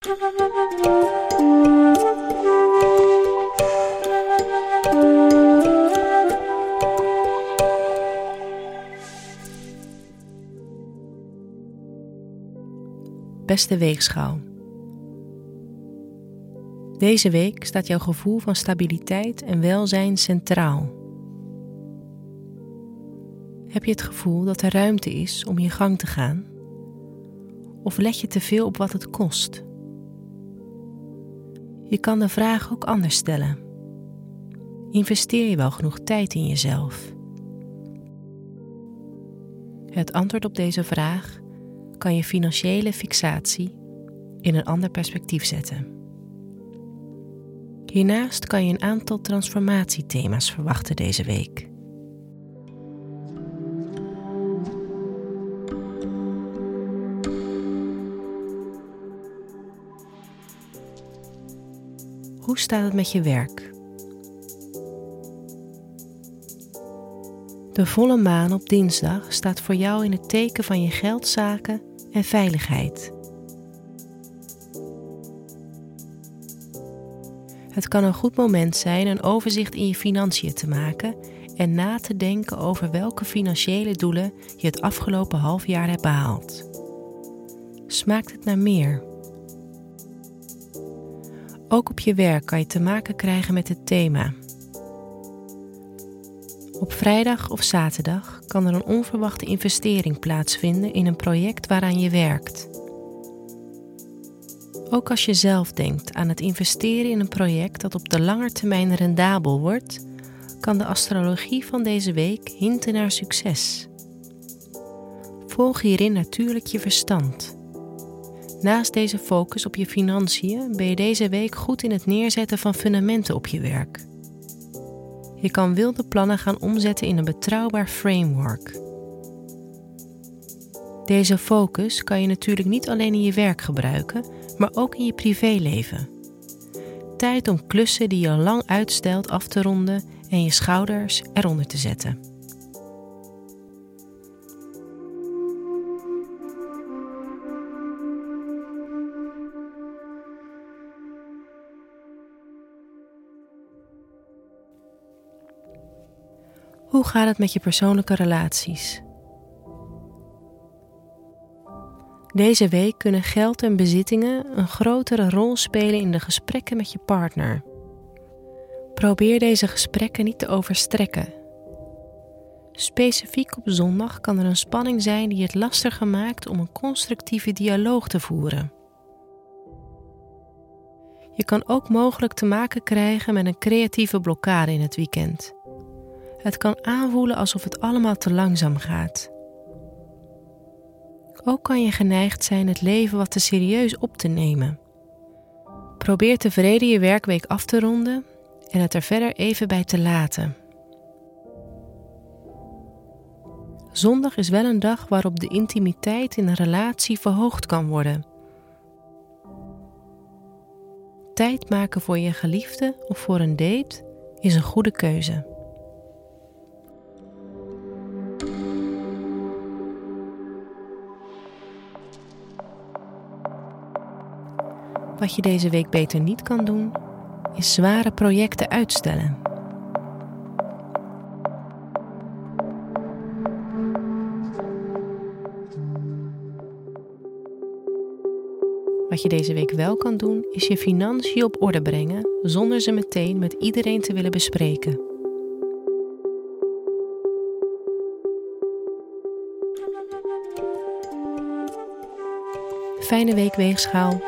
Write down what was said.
Beste weegschaal. Deze week staat jouw gevoel van stabiliteit en welzijn centraal. Heb je het gevoel dat er ruimte is om je gang te gaan? Of let je te veel op wat het kost? Je kan de vraag ook anders stellen. Investeer je wel genoeg tijd in jezelf? Het antwoord op deze vraag kan je financiële fixatie in een ander perspectief zetten. Hiernaast kan je een aantal transformatiethema's verwachten deze week. Hoe staat het met je werk? De volle maan op dinsdag staat voor jou in het teken van je geldzaken en veiligheid. Het kan een goed moment zijn een overzicht in je financiën te maken en na te denken over welke financiële doelen je het afgelopen half jaar hebt behaald. Smaakt het naar meer? Ook op je werk kan je te maken krijgen met het thema. Op vrijdag of zaterdag kan er een onverwachte investering plaatsvinden in een project waaraan je werkt. Ook als je zelf denkt aan het investeren in een project dat op de lange termijn rendabel wordt, kan de astrologie van deze week hinten naar succes. Volg hierin natuurlijk je verstand. Naast deze focus op je financiën ben je deze week goed in het neerzetten van fundamenten op je werk. Je kan wilde plannen gaan omzetten in een betrouwbaar framework. Deze focus kan je natuurlijk niet alleen in je werk gebruiken, maar ook in je privéleven. Tijd om klussen die je al lang uitstelt af te ronden en je schouders eronder te zetten. Hoe gaat het met je persoonlijke relaties? Deze week kunnen geld en bezittingen een grotere rol spelen in de gesprekken met je partner. Probeer deze gesprekken niet te overstrekken. Specifiek op zondag kan er een spanning zijn die het lastiger maakt om een constructieve dialoog te voeren. Je kan ook mogelijk te maken krijgen met een creatieve blokkade in het weekend. Het kan aanvoelen alsof het allemaal te langzaam gaat. Ook kan je geneigd zijn het leven wat te serieus op te nemen. Probeer tevreden je werkweek af te ronden en het er verder even bij te laten. Zondag is wel een dag waarop de intimiteit in een relatie verhoogd kan worden. Tijd maken voor je geliefde of voor een date is een goede keuze. Wat je deze week beter niet kan doen, is zware projecten uitstellen. Wat je deze week wel kan doen, is je financiën op orde brengen zonder ze meteen met iedereen te willen bespreken. Fijne week, weegschaal.